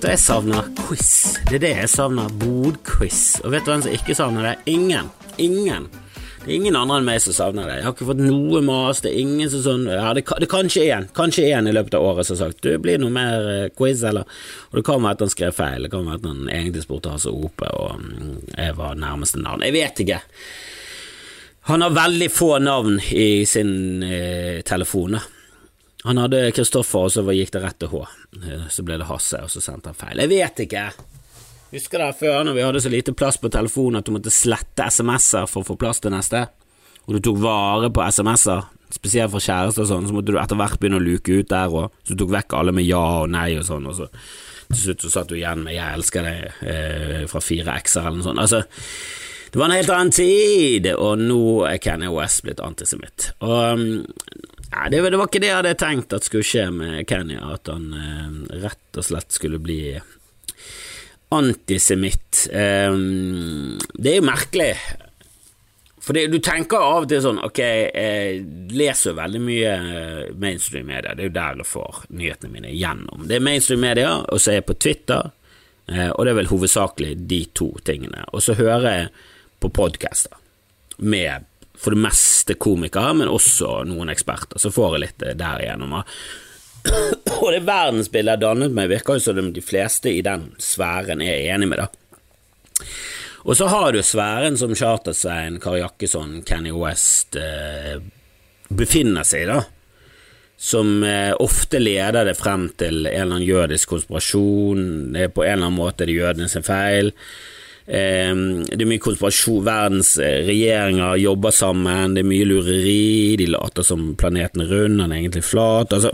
Vet du hva jeg savner? Quiz. Det er det jeg savner. Bodquiz. Og vet du hvem som ikke savner det? Ingen. Ingen. Det er ingen andre enn meg som savner det. Jeg har ikke fått noe mas. Det er ingen som sånn Ja, det, det er kanskje én. Kanskje én i løpet av året som har sagt du, blir noe mer eh, quiz, eller Og det kan være at han skrev feil. Det kan være at han egentlig spurte Hasse Ope, og mm, jeg var nærmeste navn. Jeg vet ikke. Han har veldig få navn i sin eh, telefon. da. Han hadde Kristoffer, og så gikk det rett til H. Eh, Så ble det Hasse, og så sendte han feil. Jeg vet ikke. Husker dere før, når vi hadde så lite plass på telefonen at du måtte slette SMS-er for å få plass til neste? Og du tok vare på SMS-er, spesielt for kjærester og sånn, så måtte du etter hvert begynne å luke ut der òg. Så du tok vekk alle med ja og nei og sånn, og så til slutt så satt du igjen med 'jeg elsker deg' eh, fra fire x-er eller noe sånt. Altså, det var en helt annen tid, og nå er Kanye West blitt antisemitt. Og um, ja, det, det var ikke det jeg hadde tenkt at skulle skje med Kenya, at han eh, rett og slett skulle bli antisemitt. Eh, det er jo merkelig. For det, du tenker av og til sånn Ok, jeg leser veldig mye mainstream media, det er jo der jeg får nyhetene mine gjennom. Det er mainstream media, og så er jeg på Twitter, eh, og det er vel hovedsakelig de to tingene. Og så hører jeg på podcaster med for det meste komikere, men også noen eksperter. Så får jeg litt eh, der igjennom. Og det verdensbildet jeg dannet meg, virker jo som de fleste i den sfæren er enig med, da. Og så har du sfæren som Charter-Svein, Kari Jakkesson, Kenny West eh, befinner seg i, da. Som eh, ofte leder det frem til en eller annen jødisk konspirasjon. Det er på en eller annen måte det jødene sin feil. Det er mye konspirasjon, verdens eh, regjeringer jobber sammen, det er mye lureri, de later som planeten er rund, den er egentlig flat. Altså,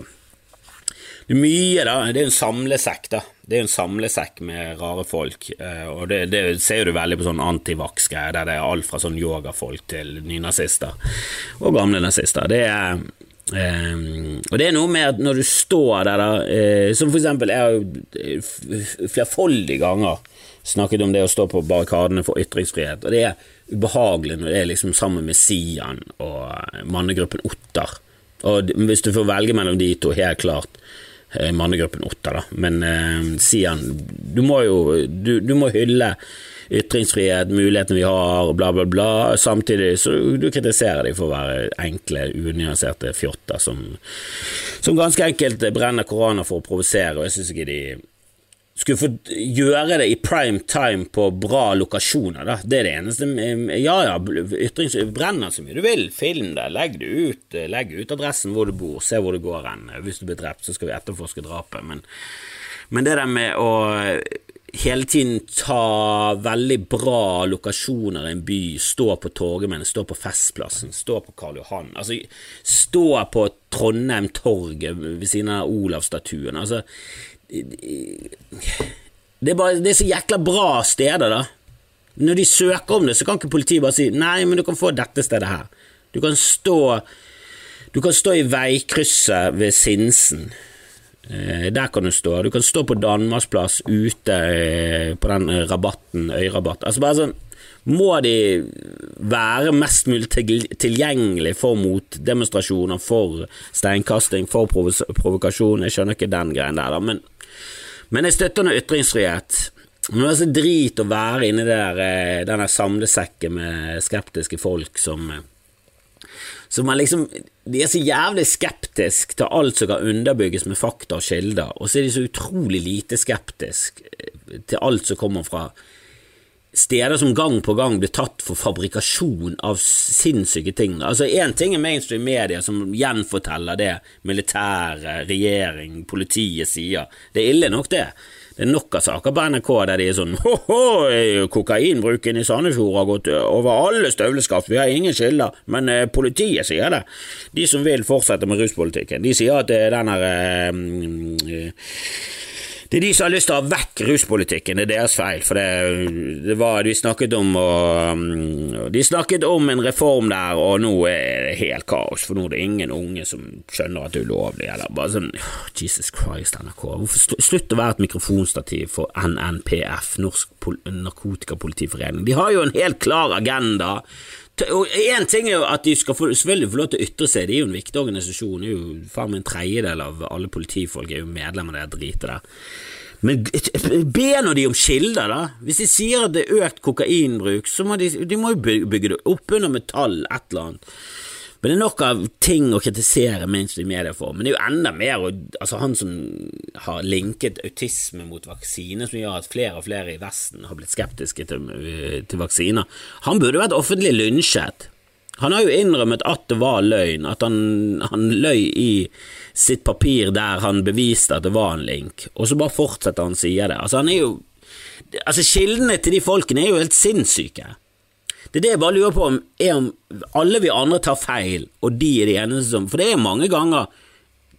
det er mye, da. Det er en samlesekk, da. Det er en samlesekk med rare folk, eh, og det, det ser du veldig på sånn antivaks-greier, der det er alt fra sånn yogafolk til nynazister og gamle nazister. Det er Um, og det er noe med at når du står der, da, uh, som for eksempel Jeg har jo flerfoldige ganger snakket om det å stå på barrikadene for ytringsfrihet, og det er ubehagelig når det er liksom sammen med Sian og mannegruppen Otter. Og hvis du får velge mellom de to, helt klart eh, mannegruppen Otter, da. Men eh, Sian, du må jo du, du må hylle ytringsfrihet, mulighetene vi har, bla, bla, bla. Samtidig så du kritiserer dem for å være enkle, unyanserte fjotter som, som ganske enkelt brenner koraner for å provosere, og jeg syns ikke de skulle få gjøre det i prime time på bra lokasjoner, da. Det er det eneste. Ja ja, ytrings... Brenner så mye du vil, film det, legg det ut. Legg ut adressen hvor du bor, se hvor det går hen. Hvis du blir drept, så skal vi etterforske drapet, men, men det der med å hele tiden ta veldig bra lokasjoner i en by, stå på Torgallmenn, stå på Festplassen, stå på Karl Johan, altså stå på Trondheim torget ved siden av Olavsstatuen, altså det er, bare, det er så jækla bra steder, da. Når de søker om det, så kan ikke politiet bare si nei, men du kan få dette stedet her. Du kan stå Du kan stå i veikrysset ved Sinsen. Eh, der kan du stå. Du kan stå på Danmarksplass ute eh, på den eh, rabatten, øyrabatt. Altså bare sånn må de være mest mulig tilgjengelig for motdemonstrasjoner, for steinkasting, for provokasjon. Jeg skjønner ikke den greien der, da, men, men jeg støtter nå ytringsfrihet. Men det er så drit å være inni der, denne den der samlesekken med skeptiske folk som eh, som er liksom De er så jævlig skeptisk til alt som kan underbygges med fakta og kilder, og så er de så utrolig lite skeptisk eh, til alt som kommer fra steder som gang på gang blir tatt for fabrikasjon av sinnssyke ting. Altså Én ting er mainstream media som gjenforteller det militære, regjering, politiet sier. Det er ille nok, det. Det er nok av saker på NRK der de er sånn Ho-ho, kokainbruken i Sandefjord har gått over alle støvleskaft, vi har ingen skylder, men eh, politiet sier det. De som vil fortsette med ruspolitikken, de sier at det er den her eh, mm, eh, det er de som har lyst til å ha vekk ruspolitikken, det er deres feil. For det, det var, de snakket om og, De snakket om en reform der, og nå er det helt kaos. For nå er det ingen unge som skjønner at det er ulovlig. Eller bare sånn Jesus Christ, NRK. Hvorfor Slutt å være et mikrofonstativ for NNPF, Norsk Narkotikapolitiforening. De har jo en helt klar agenda. Og Én ting er jo at de skal få, selvfølgelig få lov til å ytre seg, de er jo en viktig organisasjon. Det er jo faen meg En tredjedel av alle politifolk er jo medlemmer av det dritet der. Men be nå de om kilder, da. Hvis de sier at det er økt kokainbruk, så må de, de må jo bygge det opp under metall, et eller annet. Men det er nok av ting å kritisere mainstream media for. Men det er jo enda mer altså Han som har linket autisme mot vaksine, som gjør at flere og flere i Vesten har blitt skeptiske til, til vaksiner, han burde vært offentlig lynsjet. Han har jo innrømmet at det var løgn, at han, han løy i sitt papir der han beviste at det var en link, og så bare fortsetter han å si det. Altså, han er jo Altså, kildene til de folkene er jo helt sinnssyke. Det er det jeg bare lurer på om er om alle vi andre tar feil, og de er de eneste som For det er mange ganger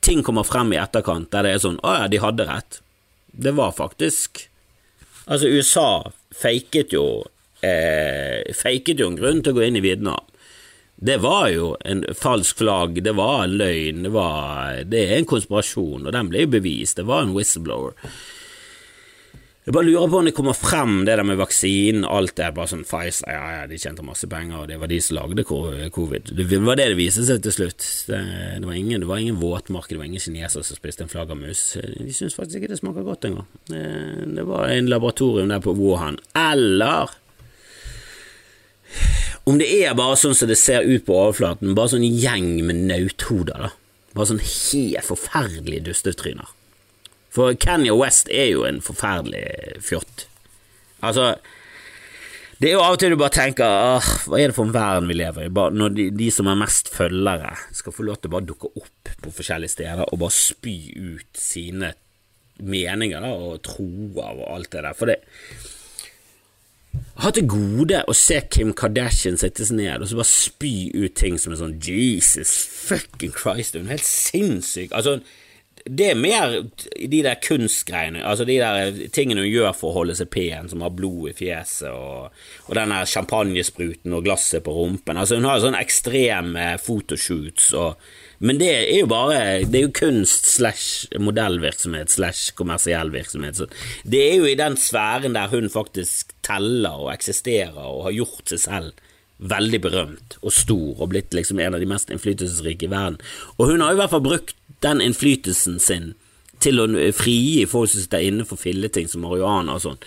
ting kommer frem i etterkant der det er sånn Å ja, de hadde rett. Det var faktisk Altså, USA faket jo eh, Faket jo en grunn til å gå inn i Vietnam. Det var jo en falsk flagg, det var en løgn, det, var, det er en konspirasjon, og den ble jo bevist. Det var en whistleblower. Jeg bare lurer på om det kommer frem, det der med vaksinen, alt det bare sånn Pfizer, ja, ja, de tjente masse penger, og det var de som lagde covid. Det var det det viste seg til slutt. Det, det, var, ingen, det var ingen våtmark, det var ingen kinesere som spiste en flaggermus. De syns faktisk ikke det smaker godt engang. Det, det var en laboratorium der på Wuhan. Eller om det er bare sånn som det ser ut på overflaten, bare sånn gjeng med nauthoder, da. Bare sånn helt forferdelige dustetryner. For Kanye West er jo en forferdelig fjott. Altså, det er jo av og til du bare tenker Åh, hva er det for en verden vi lever i, bare når de, de, som er mest følgere, skal få lov til å bare dukke opp på forskjellige steder og bare spy ut sine meninger da, og troer og alt det der. For det, har til gode å se Kim Kardashian settes ned og så bare spy ut ting som er sånn Jesus fucking Christ, hun er helt sinnssyk. Altså, det er mer de der kunstgreiene, altså de der tingene hun gjør for å holde seg pen, som har blod i fjeset, og, og den der champagnespruten og glasset på rumpen. Altså, hun har sånne ekstreme fotoshoots og men det er jo bare Det er jo kunst slash modellvirksomhet slash kommersiell virksomhet. Så det er jo i den sfæren der hun faktisk teller og eksisterer og har gjort seg selv veldig berømt og stor og blitt liksom en av de mest innflytelsesrike i verden. Og hun har i hvert fall brukt den innflytelsen sin til å frigi folk som sitter inne for filleting som marihuana og sånn.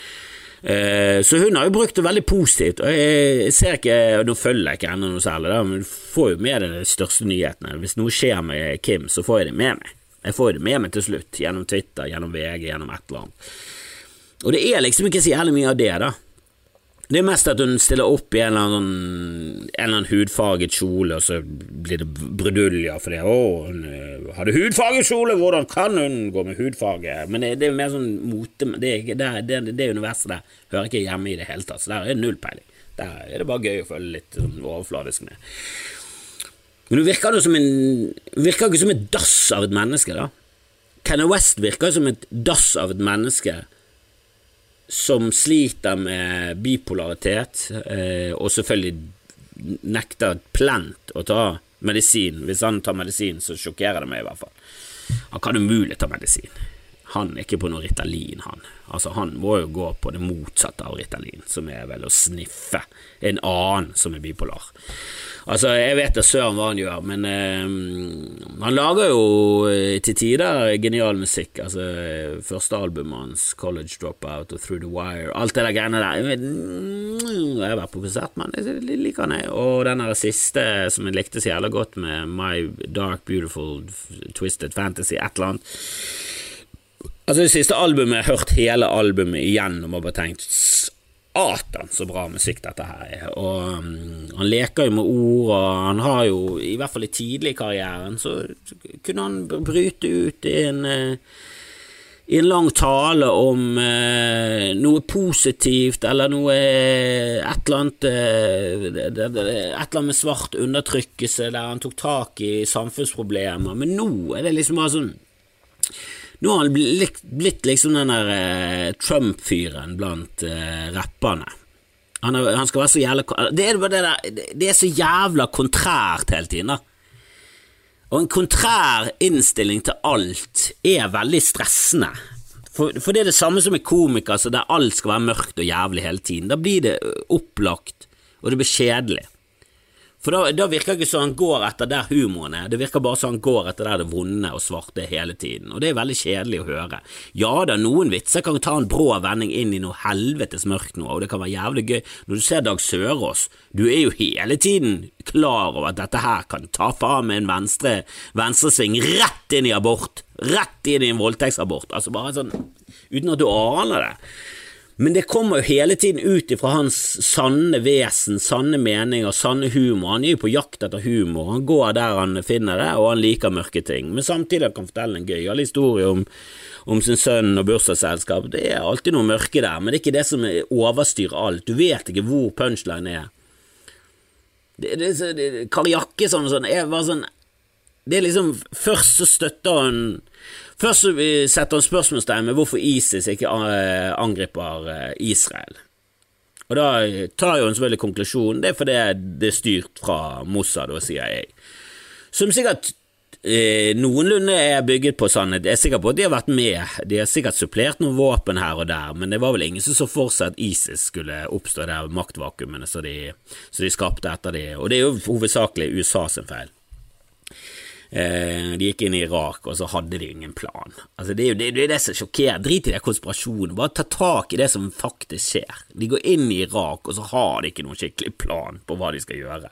Eh, så hun har jo brukt det veldig positivt, og jeg ser ikke Nå følger jeg ikke henne noe særlig, men du får jo med deg de største nyhetene. Hvis noe skjer med Kim, så får jeg det med meg. Jeg får det med meg til slutt, gjennom Twitter, gjennom VG, gjennom et eller annet. Og det er liksom ikke så jævlig mye av det, da. Det er mest at hun stiller opp i en eller annen, en eller annen hudfarget kjole, og så blir det bruduljer fordi 'Å, hun eh, hadde hudfarget kjole, hvordan kan hun gå med hudfarge?' Men det, det er mer sånn mote Det, det, det, det universet der hører ikke hjemme i det hele tatt, så der er det null peiling. Der er det bare gøy å følge litt sånn overfladisk med. Men hun virker jo som en Virker ikke som et dass av et menneske, da. Kenny West virker som et dass av et menneske som sliter med bipolaritet, eh, og selvfølgelig nekter plent å ta medisin. Hvis han tar medisin, så sjokkerer det meg i hvert fall. Han kan umulig ta medisin. Han er ikke på noe Ritalin, han. Altså, han må jo gå på det motsatte av Ritalin, som er vel å sniffe en annen som er bipolar. Altså, jeg vet da søren hva han gjør, men eh, han lager jo uh, til tider genial musikk. Altså, første albumet hans, 'College Dropout' og 'Through the Wire', alt det der greiene der. Jeg, vet, jeg har vært på konsert, men jeg liker han, jeg. Og den siste som jeg likte så jævla godt, med 'My Dark Beautiful Twisted Fantasy', et eller annet. Altså, det siste albumet, jeg har hørt hele albumet igjennom og bare tenkt Satan, så bra musikk dette her er. Og um, han leker jo med ord, og han har jo, i hvert fall i tidlig i karrieren, så kunne han bryte ut i en uh, i en lang tale om eh, noe positivt eller noe Et eller annet eh, Et eller annet med svart undertrykkelse der han tok tak i samfunnsproblemer. Men nå er det liksom bare sånn nå har han blitt, blitt liksom den der eh, Trump-fyren blant eh, rapperne. Han, er, han, skal være så jævla det er, det, der, det er så jævla kontrært hele tiden, da. Og en kontrær innstilling til alt er veldig stressende. For, for, det er det samme som med komikere, der alt skal være mørkt og jævlig hele tiden. Da blir det opplagt, og det blir kjedelig. For da, da virker ikke som han går etter der humoren er, det virker bare som han går etter der det vonde og svarte hele tiden, og det er veldig kjedelig å høre. Ja da, noen vitser kan ta en brå vending inn i noe helvetes mørkt nå, og det kan være jævlig gøy. Når du ser Dag Sørås, du er jo hele tiden klar over at dette her kan ta faen med en venstre, venstresving rett inn i abort, rett inn i en voldtektsabort, altså bare sånn, uten at du aner det. Men det kommer jo hele tiden ut ifra hans sanne vesen, sanne meninger, sanne humor. Han er jo på jakt etter humor, han går der han finner det, og han liker mørke ting. Men samtidig kan han fortelle en gøyal historie om, om, sin sønn og bursdagsselskap. Det er alltid noe mørke der, men det er ikke det som overstyrer alt. Du vet ikke hvor punchline er. Det, det, det, Kari Jakkesson og sånn er bare sånn Det er liksom Først så støtter han Først så setter han spørsmålstegn med hvorfor ISIS ikke eh, angriper eh, Israel. Og Da tar jo han selvfølgelig konklusjonen det er fordi det er styrt fra Mossad og CIA. Som sikkert eh, noenlunde er bygget på sannhet. Jeg er sikker på at de har vært med, de har sikkert supplert noen våpen her og der, men det var vel ingen som så for seg at ISIS skulle oppstå der maktvakuumene som de, de skapte etter det, og det er jo hovedsakelig USA sin feil. Eh, de gikk inn i Irak, og så hadde de ingen plan. Altså, det er jo det, det, er det som sjokkerer. Drit i det konspirasjonen, bare ta tak i det som faktisk skjer. De går inn i Irak, og så har de ikke noen skikkelig plan på hva de skal gjøre.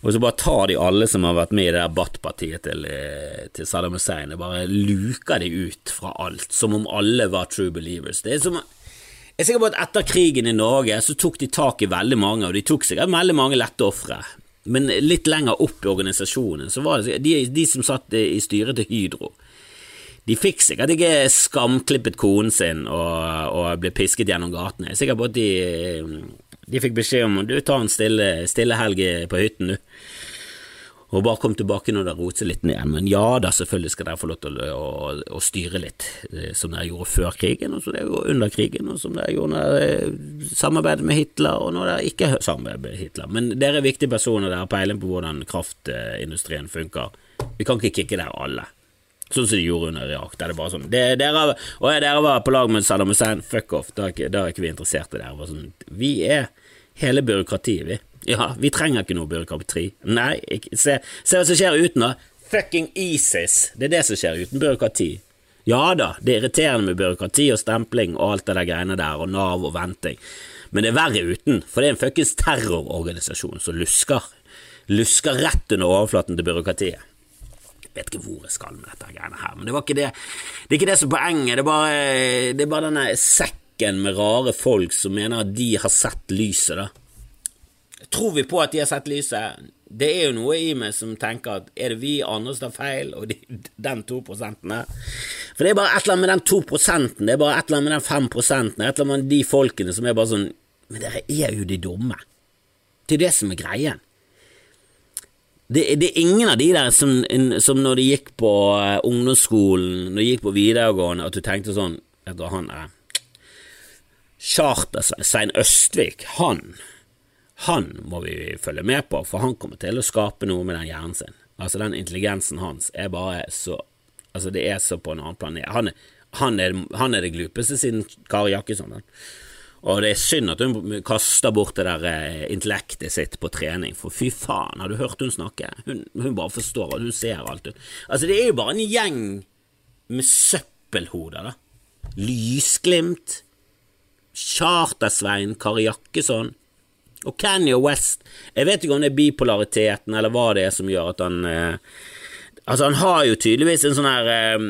Og så bare tar de alle som har vært med i det der Bat-partiet til, eh, til, Saddam Hussein, og bare luker de ut fra alt, som om alle var true believers. Det er som jeg er sikker på at etter krigen i Norge så tok de tak i veldig mange, og de tok sikkert veldig mange lette ofre. Men litt lenger opp i organisasjonen så var det de, de som satt i styret til Hydro. De fikk sikkert ikke skamklippet konen sin og, og ble pisket gjennom gatene. Jeg er sikker på at de, de fikk beskjed om du tar en stille, stille helg på hytten, du og bare kom tilbake når det roter litt ned. Men ja da, selvfølgelig skal dere få lov til å, å, å, styre litt, eh, som dere gjorde før krigen, og som dere gjorde under krigen, og som dere gjorde når dere samarbeidet med Hitler, og når dere ikke samarbeidet med Hitler. Men dere er viktige personer, dere har peiling på hvordan kraftindustrien funker. Vi kan ikke kicke dere alle. Sånn som de gjorde under Irak. Der det bare sånn det, dere, Og ja, dere var på lag med Saddam Hussein, fuck off, da er ikke vi interessert i dere. Sånn, vi er hele byråkratiet, vi. Ja, vi trenger ikke noe byråkrati. Nei, se, se hva som skjer uten, da. Fucking ISIS. Det er det som skjer uten byråkrati. Ja da, det er irriterende med byråkrati og stempling og alt det der greiene der, og Nav og venting, men det er verre uten, for det er en fuckings terrororganisasjon som lusker. Lusker rett under overflaten til byråkratiet. Jeg vet ikke hvor jeg skal med dette greiene her, men det var ikke det Det er ikke det som er poenget, det er bare, det er bare denne sekken med rare folk som mener at de har sett lyset, da. Tror vi på at de har sett lyset? Det er jo noe i meg som tenker at er det vi andre som tar feil, og de, den to prosentene? For det er bare et eller annet med den to prosenten, det er bare et eller annet med den fem prosenten, et eller annet med de folkene som er bare sånn Men dere er jo de dumme. Det er det som er greien. Det, det, er ingen av de der som, som når de gikk på uh, ungdomsskolen, når de gikk på videregående, at du tenkte sånn Vet du, han er Charter-Svein Østvik, han han må vi følge med på, for han kommer til å skape noe med den hjernen sin. Altså, den intelligensen hans er bare så Altså, det er så på en annen planet. Han han er, han er det glupeste siden Kari Jakkesson. Og det er synd at hun kaster bort det der eh, intellektet sitt på trening, for fy faen, har du hørt hun snakke? Hun, hun bare forstår, og hun ser alt. Altså, det er jo bare en gjeng med søppelhoder, da. Lysglimt, Charter-Svein, Kari Jakkesson, og Kanye West Jeg vet ikke om det er bipolariteten eller hva det er som gjør at han eh, Altså, han har jo tydeligvis en sånn her eh,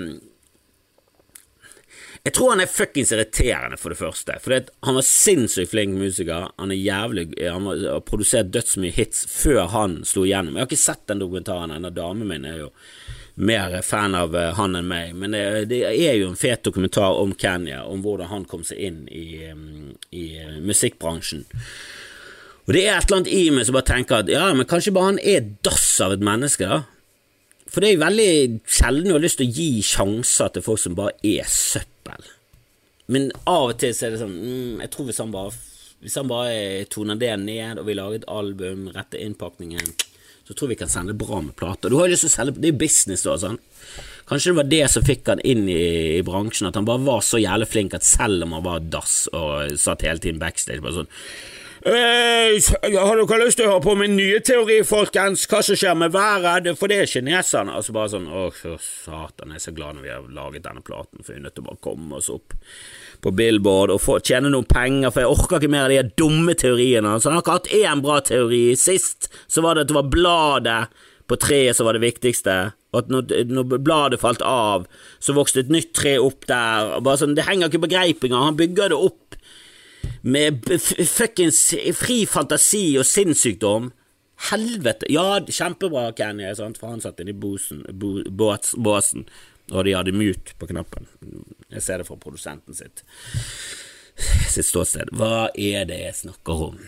Jeg tror han er fuckings irriterende, for det første. For han var sinnssykt flink musiker. Han er jævlig Han har produsert dødsmye hits før han slo igjennom. Jeg har ikke sett den dokumentaren ennå. Damen min er jo mer fan av eh, han enn meg, men det, det, er jo en fet dokumentar om Kanye, om hvordan han kom seg inn i, mm, i eh, musikkbransjen. Og det er et eller annet i meg som bare tenker at ja, men kanskje bare han er dass av et menneske, da. For det er jo veldig sjelden du har lyst til å gi sjanser til folk som bare er søppel. Men av og til så er det sånn mm, Jeg tror hvis han bare Hvis han bare toner det ned, og vi lager et album, retter innpakningen, så tror vi kan sende bra med plater. Du har jo lyst til å selge Det er business, da. sånn Kanskje det var det som fikk han inn i, i, bransjen, at han bare var så jævlig flink at selv om han var dass og satt hele tiden backstage bare sånn Eh, har dere lyst til å høre på min nye teori, folkens? Hva som skjer med været? For det er kineserne. Altså bare sånn Å, satan, jeg er så glad når vi har laget denne platen, for vi er nødt til å bare komme oss opp på Billboard og få, tjene noen penger, for jeg orker ikke mer av de dumme teoriene. Så han har ikke hatt én bra teori. Sist så var det at det var bladet på treet som var det viktigste. Og at når, når, bladet falt av, så vokste et nytt tre opp der. Og Bare sånn, Det henger ikke på greip engang. Han bygger det opp med fuckings fri fantasi og sinnssykdom. Helvete! Ja, kjempebra, Kenny, sant? for han satt inni bo, båsen, og de hadde mute på knappen. Jeg ser det fra produsenten sitt sitt ståsted. Hva er det jeg snakker om?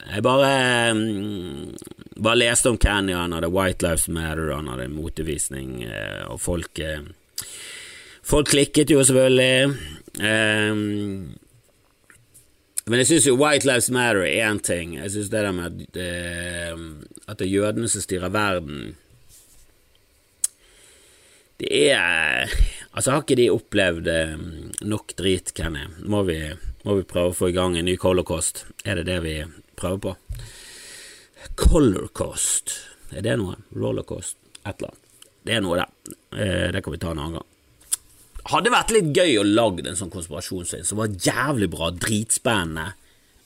Jeg bare um, bare leste om Kenny, han hadde White Lives Matter, han hadde motevisning, eh, og folk eh, Folk klikket jo selvfølgelig. Men jeg syns jo White Lives Matter er én ting. Jeg syns det der med det, at det er jødene som styrer verden Det er Altså, har ikke de opplevd nok drit, Kenny? Må vi, må vi prøve å få i gang en ny holocaust? Er det det vi prøver på? Colorcost, er det noe? Rollercost? Et eller annet. Det er noe, det. Eh, det kan vi ta en annen gang. Hadde vært litt gøy å lage en sånn konspirasjonsfilm som var jævlig bra, dritspennende.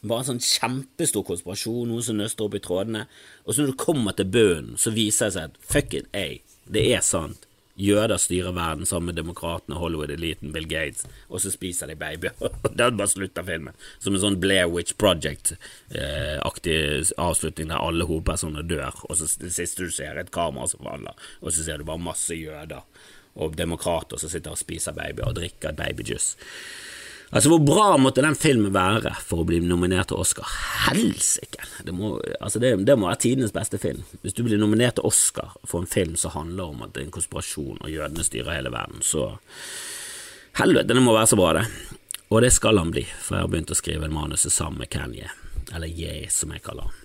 Bare en sånn kjempestor konspirasjon, noen som nøster opp i trådene. Og så når du kommer til bunnen, så viser det seg at fuck it, ey, det er sant. Jøder styrer verden sammen med demokratene, Hollywood-eliten, Bill Gates, og så spiser de babyer. det bare slutter filmen. Som en sånn Blair Witch Project-aktig eh, avslutning der alle hovedpersonene dør, og så det siste du ser, er et kamera som faller, og så ser du bare masse jøder og demokrater som sitter og spiser baby og drikker babyjuice. Altså, Hvor bra måtte den filmen være for å bli nominert til Oscar? Helsike! Det, altså det, det må være tidenes beste film. Hvis du blir nominert til Oscar for en film som handler om at det er en konspirasjon og jødene styrer hele verden, så Helvete, det må være så bra, det. Og det skal han bli, for jeg har begynt å skrive en manus sammen med Kanye, eller Ye, som jeg kaller han.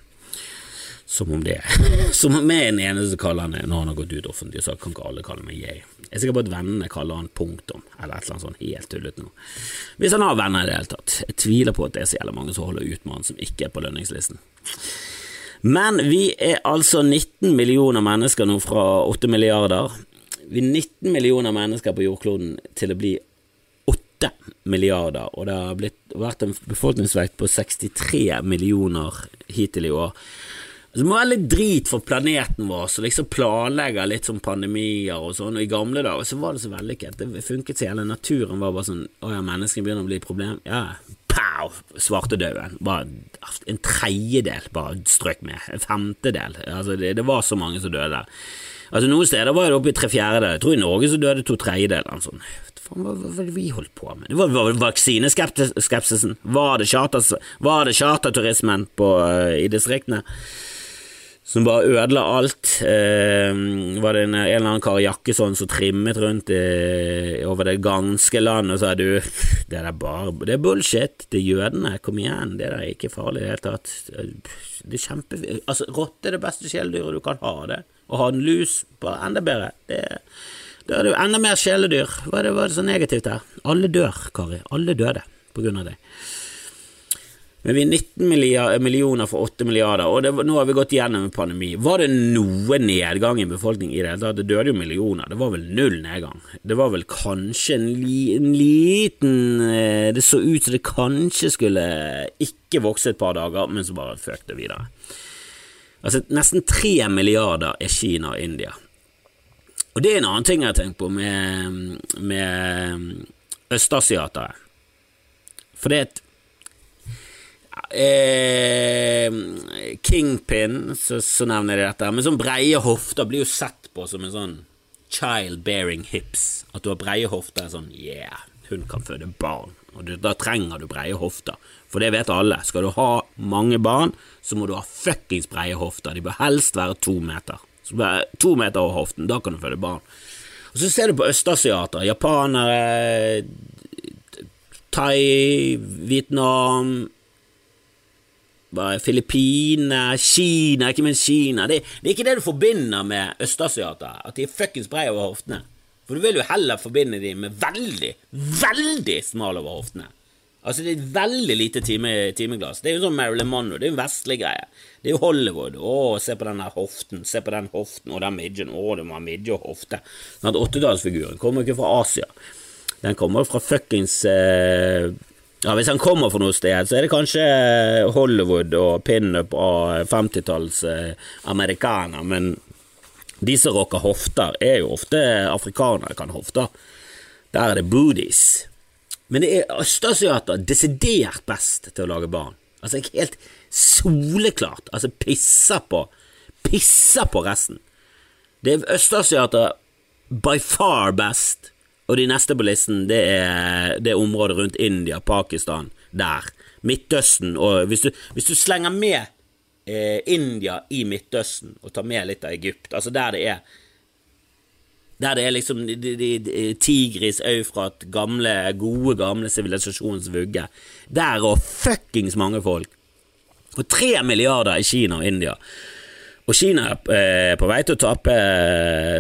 Som om det Som om jeg er den eneste som kaller han det når han har gått ut offentlig, så kan ikke alle kalle meg Ye. Jeg er sikker på at vennene kaller han punktum, eller et eller annet sånt helt tullete noe. Hvis han har venner i det hele tatt. Jeg tviler på at det er så jævla mange som holder ut med han som ikke er på lønningslisten. Men vi er altså 19 millioner mennesker nå fra 8 milliarder. Vi er 19 millioner mennesker på jordkloden til å bli 8 milliarder, og det har blitt, vært en befolkningsvekt på 63 millioner hittil i år. Det må være litt drit for planeten vår som liksom planlegger litt sånn pandemier og sånn. Og I gamle dager så var det så vellykket. Det funket så hele naturen var bare sånn Å ja, menneskene begynner å bli et problem. Ja, pow! Svartedauden. Bare en tredjedel bare strøk med. En femtedel. Altså, det, det var så mange som døde der. Altså Noen steder var det oppe i tre fjerdedeler. Jeg tror i Norge så døde to tredjedeler. Sånn. Hva var det vi holdt på med? Det var, var vaksineskepsisen. Var det, charterturismen uh, i distriktene? Som bare ødela alt. Eh, var det en, en, eller annen Kari Jakkesson som trimmet rundt i, over det ganske land og sa du, det er bare Det er bullshit, det er jødene, kom igjen, det er ikke farlig i det hele tatt. Det er kjempe... Altså, rotte er det beste kjæledyret du kan ha, det. Å ha en lus, bare enda bedre. Det da er det jo enda mer kjæledyr. Hva er det, det så negativt her? Alle dør, Kari. Alle døde på grunn av det. Men vi er 19 millioner for 8 milliarder, og det, nå har vi gått gjennom en pandemi. Var det noe nedgang i befolkningen i det hele tatt? Det døde jo millioner, det var vel null nedgang. Det var vel kanskje en, li, en liten eh, Det så ut som det kanskje skulle ikke vokse et par dager, men så bare føk det videre. Altså, nesten 3 milliarder er Kina og India. Og det er en annen ting jeg har tenkt på med, med østasiatere. For det er et eh, Kingpin, så, så, nevner de dette. Men sånn breie hofter blir jo sett på som en sånn child bearing hips. At du har breie hofter er sånn yeah, hun kan føde barn. Og du, da trenger du breie hofter. For det vet alle. Skal du ha mange barn, så må du ha fuckings breie hofter. De bør helst være to meter. Så to meter over hoften, da kan du føde barn. Og så ser du på østasiater, japanere, Thai, Vietnam Filippinene, Kina, ikke minst Kina. Det, det, er ikke det du forbinder med østasiater, at de er fuckings breie over hoftene. For du vil jo heller forbinde dem med veldig, veldig smale over hoftene. Altså, det er et veldig lite time, timeglass. Det er jo sånn Marilyn Monroe, det er jo en vestlig greie. Det er jo Hollywood. Å, se på den der hoften, se på den hoften og den midjen. Å, det må ha midje og hofte. Den åttedalsfiguren kommer jo ikke fra Asia. Den kommer fra fuckings eh, Ja, hvis han kommer fra noe sted, så er det kanskje Hollywood og pinup og 50-talls eh, amerikaner, men de som rocker hofter, er jo ofte afrikanere kan hofter. Der er det booties. Men det er østasiater desidert best til å lage barn. Altså helt soleklart. Altså pisser på Pisser på resten. Det er østasiater by far best, og de neste på listen det er det området rundt India, Pakistan, der. Midtøsten og Hvis du, hvis du slenger med eh, India i Midtøsten og tar med litt av Egypt, altså der det er der det er liksom de, de, de, Tigris, Eufrat, gamle, gode, gamle sivilisasjonens vugge. Der og fuckings mange folk. Og tre milliarder i Kina og India. Og Kina er eh, på vei til å tape,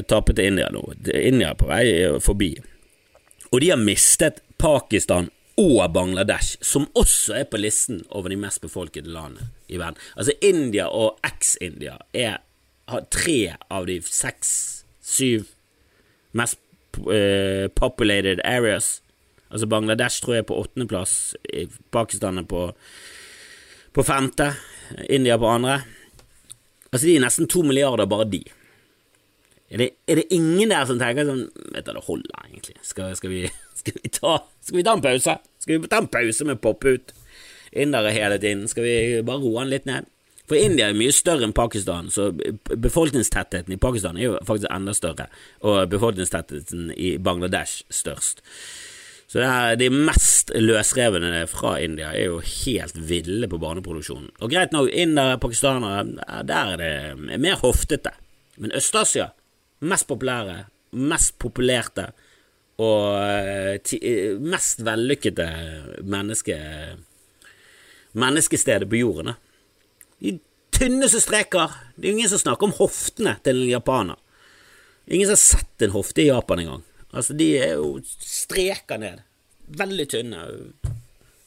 tape til India nå. India er på vei forbi. Og de har mistet Pakistan og Bangladesh, som også er på listen over de mest befolkede landene i verden. Altså India og eks-India har tre av de seks, syv mest uh, populated areas. Altså Bangladesh tror jeg er på åttendeplass, Pakistan er på, på femte, India på andre. Altså De er nesten to milliarder, bare de. Er det, er det ingen der som tenker sånn Vet du, det holder egentlig. Skal, skal, vi, skal, vi ta, skal vi ta en pause? Skal vi ta en pause med pop ut? Indere hele tiden. Skal vi bare roe den litt ned? For India er mye større enn Pakistan, så befolkningstettheten i Pakistan er jo faktisk enda større, og befolkningstettheten i Bangladesh størst. Så det er, de mest løsrevne fra India er jo helt ville på barneproduksjonen. Og greit nok, indere, pakistanere, der er det mer hoftete. Men Øst-Asia, mest populære, mest populerte og ti, mest vellykkede menneske, menneskestedet på jorden. De tynneste streker. Det er ingen som snakker om hoftene til en japaner. Ingen som har sett en hofte i Japan engang. Altså, de er jo streker ned. Veldig tynne.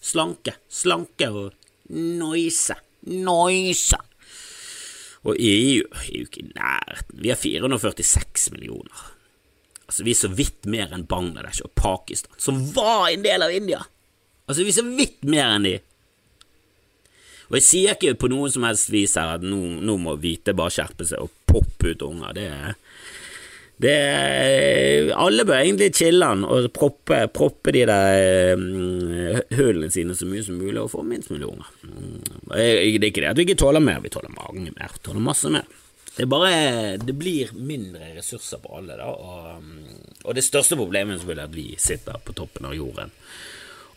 Slanke. Slanke og noise. Noise. Og EU er jo ikke i nærheten. Vi har 446 millioner. Altså, vi er så vidt mer enn Bangladesh og Pakistan, som var en del av India. Altså, vi er så vidt mer enn de. Og jeg sier ikke på noen som helst vis her at nå, nå må hvite bare skjerpe seg og poppe ut unger. Det er det, alle bør egentlig chille'n og proppe, proppe, de der um, hullene sine så mye som mulig og få minst mulig unger. Mm, det er ikke det at vi ikke tåler mer, vi tåler mange mer, vi tåler masse mer. Det bare Det blir mindre ressurser på alle, da, og, og det største problemet er at vi sitter på toppen av jorden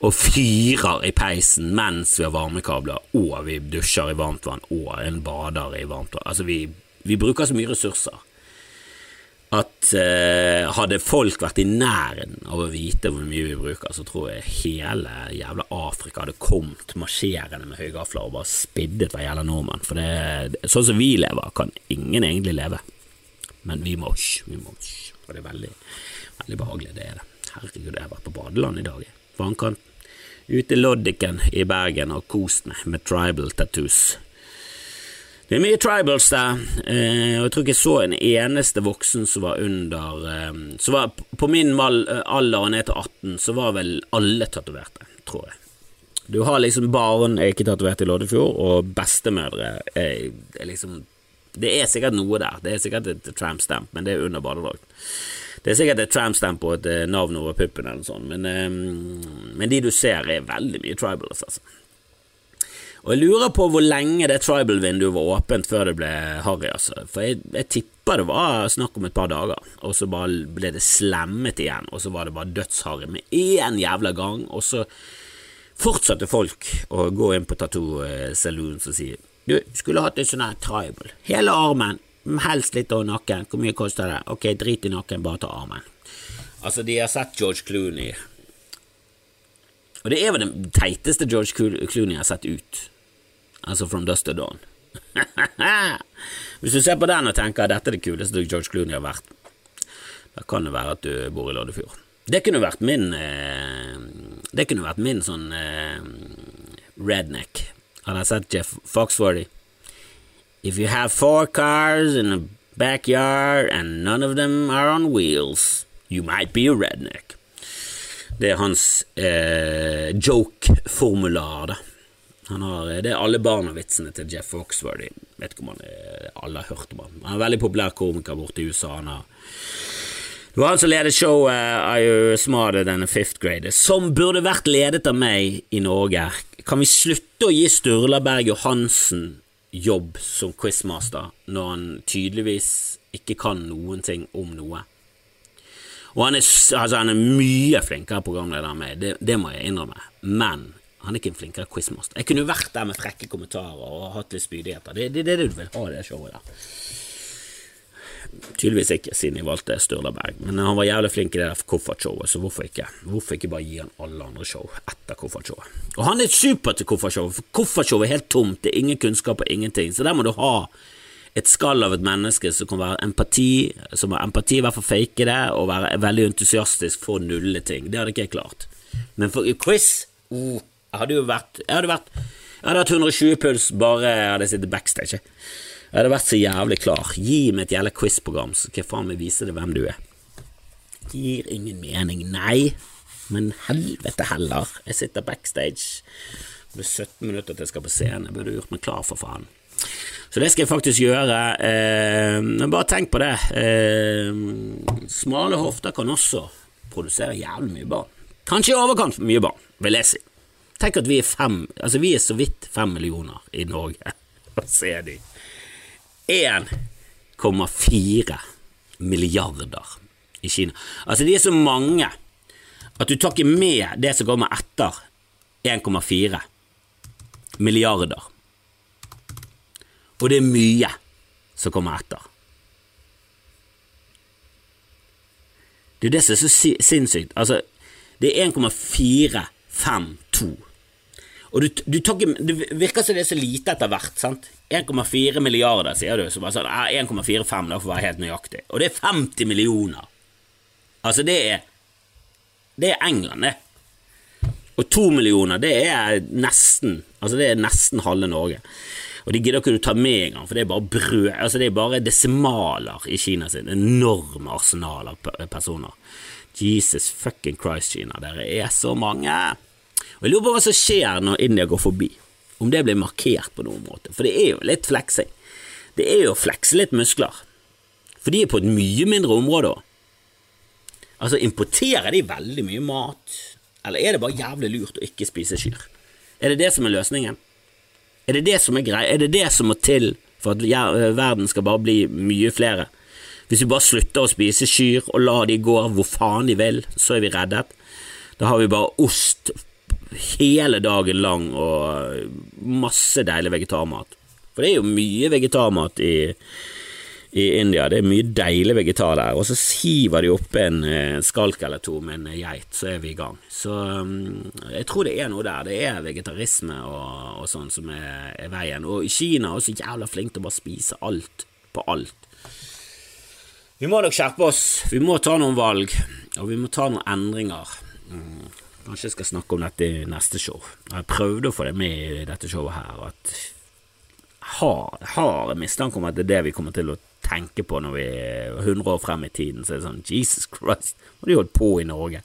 og fyrer i peisen mens vi har varmekabler, og vi dusjer i varmt vann, og en bader i varmt vann. Altså, vi, vi bruker så mye ressurser at eh, hadde folk vært i nærheten av å vite hvor mye vi bruker, så tror jeg hele jævla Afrika hadde kommet marsjerende med høygafler og bare spiddet hver jævla nordmann. For det, sånn som vi lever, kan ingen egentlig leve. Men vi må vi må Og det er veldig, veldig behagelig, det er det. Herregud, jeg har vært på badeland i dag. Vannkanten. Ute i Loddiken i Bergen og kost meg med tribal tattoos. Det er mye tribals der, eh, og jeg tror ikke jeg så en eneste voksen som var under eh, så var, På min alder og ned til 18 så var vel alle tatoverte, tror jeg. Du har liksom barn er ikke tatovert i Loddefjord, og bestemødre er, er liksom Det er sikkert noe der, det er sikkert et tramp stamp, men det er under badedrakten. Det er sikkert et tramp stamp og et eh, navn over puppen eller noe sånt, men, men de du ser, er veldig mye tribals, altså. Og jeg lurer på hvor lenge det tribal-vinduet var åpent før det ble harry, altså. For jeg, jeg tipper det var snakk om et par dager, og så bare ble det slemmet igjen, og så var det bare dødsharry med én jævla gang, og så fortsatte folk å gå inn på Tattoo Saloon og si du, skulle hatt en sånn her tribal. Hele armen, helst litt over nakken. Hvor mye koster det? Ok, drit i nakken, bare ta armen. Altså, de har sett George Clooney Og det er vel den teiteste George Clooney har sett ut altså From Dust to Dawn. Hvis du ser på den og tenker at dette er det kuleste George Clooney har vært, da kan det være at du bor i Loddefjord. Det kunne vært min eh, Det kunne vært min sånn eh, redneck. Hadde jeg sett Jeff Foxworthy. If you have four cars in a backyard and none of them are on wheels, you might be a redneck. Det er hans eh, joke-formular, da. Har, det er alle barna-vitsene til Jeff Foxworthy. Vet ikke om han er, alle har hørt om han. Han er en veldig populær komiker borte i USA. Han har det var han som ledet showet Are You Smarter Than a Fifth Grader, som burde vært ledet av meg i Norge. Kan vi slutte å gi Sturla Berg Johansen jobb som quizmaster når han tydeligvis ikke kan noen ting om noe? Og han er, altså han er mye flinkere programleder enn meg, det, det må jeg innrømme, men han er ikke en flinkere quizmaster. Jeg kunne jo vært der med frekke kommentarer og hatt litt spydigheter. Det er det, det, du vil ha i det showet der. Tydeligvis ikke, siden jeg valgte Sturla Berg, men han var jævlig flink i det der koffertshowet, så hvorfor ikke? Hvorfor ikke bare gi han alle andre show etter koffertshowet? Og han er super til koffertshowet, for koffertshowet er helt tomt, det er ingen kunnskap og ingenting, så der må du ha et skall av et menneske som kan være empati, som har empati, i hvert fall fake det, og være veldig entusiastisk for å nulle ting. Det hadde ikke jeg klart. Men for quiz oh, Jeg hadde jo vært Jeg hadde vært Jeg hadde hatt 120 puls bare jeg hadde sittet backstage. Jeg hadde vært så jævlig klar. Gi meg et jævla quizprogram, så jeg faen meg vise deg hvem du er. Det gir ingen mening, nei, men helvete heller. Jeg sitter backstage. Det er 17 minutter til jeg skal på scenen. Jeg burde gjort meg klar, for faen. Så det skal jeg faktisk gjøre. Eh, bare tenk på det. Eh, smale hofter kan også produsere jævlig mye barn. Kanskje i overkant mye barn, vil jeg si. Tenk at vi er fem Altså, vi er så vidt fem millioner i Norge. Hva ser de? 1,4 milliarder i Kina. Altså, de er så mange at du tar ikke med det som kommer etter 1,4 milliarder. Og det er mye som kommer etter. Det er det som er så sinnssykt. Altså, det er 1,452 og du, du tok, Det virker som det er så lite etter hvert. sant? 1,4 milliarder, sier du. Så bare sånn, 1,45 da for å være helt nøyaktig. Og det er 50 millioner. Altså, det er Det er England, det. Og to millioner, det er nesten Altså, det er nesten halve Norge. Og de gidder ikke du ta med engang, for det er bare brød Altså, det er bare desimaler i Kina sin. Enorme arsenal av personer. Jesus fucking Christ, Kina. Dere er så mange. Og Jeg lurer på hva som skjer når India går forbi, om det blir markert på noen måte, for det er jo litt fleksing. Det er jo å flekse litt muskler, for de er på et mye mindre område òg. Altså, importerer de veldig mye mat, eller er det bare jævlig lurt å ikke spise kyr? Er det det som er løsningen? Er det det som er greia? Er det det som må til for at verden skal bare bli mye flere? Hvis vi bare slutter å spise kyr og lar de gå hvor faen de vil, så er vi reddet. Da har vi bare ost hele dagen lang og masse deilig vegetarmat. For det er jo mye vegetarmat i, i India. Det er mye deilig vegetar der. Og så hiver de oppi en skalk eller to med en geit, så er vi i gang. Så um, jeg tror det er noe der. Det er vegetarisme og, og sånn som er, er, veien. Og Kina er også jævla flink til å bare spise alt på alt. Vi må nok skjerpe oss. Vi må ta noen valg, og vi må ta noen endringer. Kanskje jeg skal snakke om dette i neste show. Jeg prøvde å få det med i dette showet her. At jeg har en mistanke om at det er det vi kommer til å tenke på når vi er 100 år frem i tiden. Så er det sånn Jesus Christ, hva har de holdt på i Norge?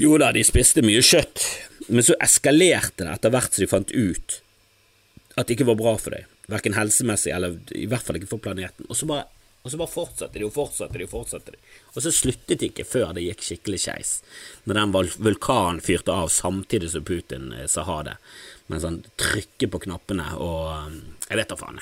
Jo da, de spiste mye kjøtt, men så eskalerte det etter hvert som de fant ut at det ikke var bra for dem, Verken helsemessig eller i hvert fall ikke for planeten. Og så bare og så bare fortsatte de og fortsatte de og fortsatte de. Og så sluttet de ikke før det gikk skikkelig skeis, når den vulkanen fyrte av samtidig som Putin eh, sa ha det, mens han trykker på knappene og eh, Jeg vet da faen.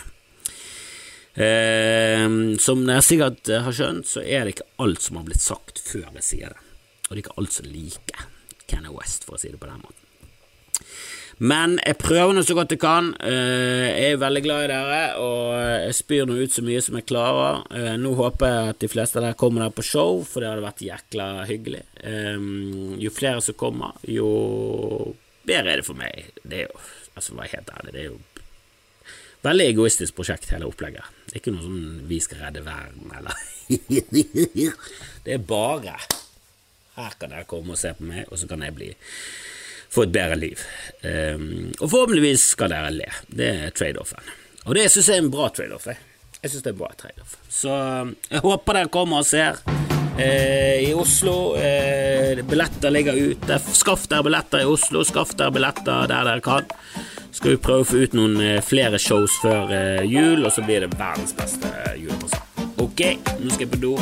Eh, som dere sikkert har skjønt, så er det ikke alt som har blitt sagt før jeg sier det. Og det er ikke alt som liker Kenny West, for å si det på den måten. Men jeg prøver nå så godt jeg kan. Eh, jeg er veldig glad i dere, og jeg spyr nå ut så mye som jeg klarer. Eh, nå håper jeg at de fleste av dere kommer der på show, for det hadde vært jækla hyggelig. Eh, jo flere som kommer, jo bedre er det for meg. Det er jo, altså vær helt ærlig, det er jo Veldig egoistisk prosjekt, hele opplegget. Det er ikke noe sånn 'vi skal redde verden', eller Det er bare Her kan dere komme og se på meg, og så kan jeg bli få et bedre liv. Ehm, og forhåpentligvis skal dere le. Det er trade-offen. Og det syns jeg er en bra trade-off. Jeg synes det er en bra trade-off. Så ehm, jeg håper dere kommer og ser. Eh, I Oslo eh, Billetter ligger ute. Skaff dere billetter i Oslo. Skaff dere billetter der dere kan. Skal vi prøve å få ut noen eh, flere shows før eh, jul, og så blir det verdens beste eh, julepresang. Ok, nå skal jeg på do.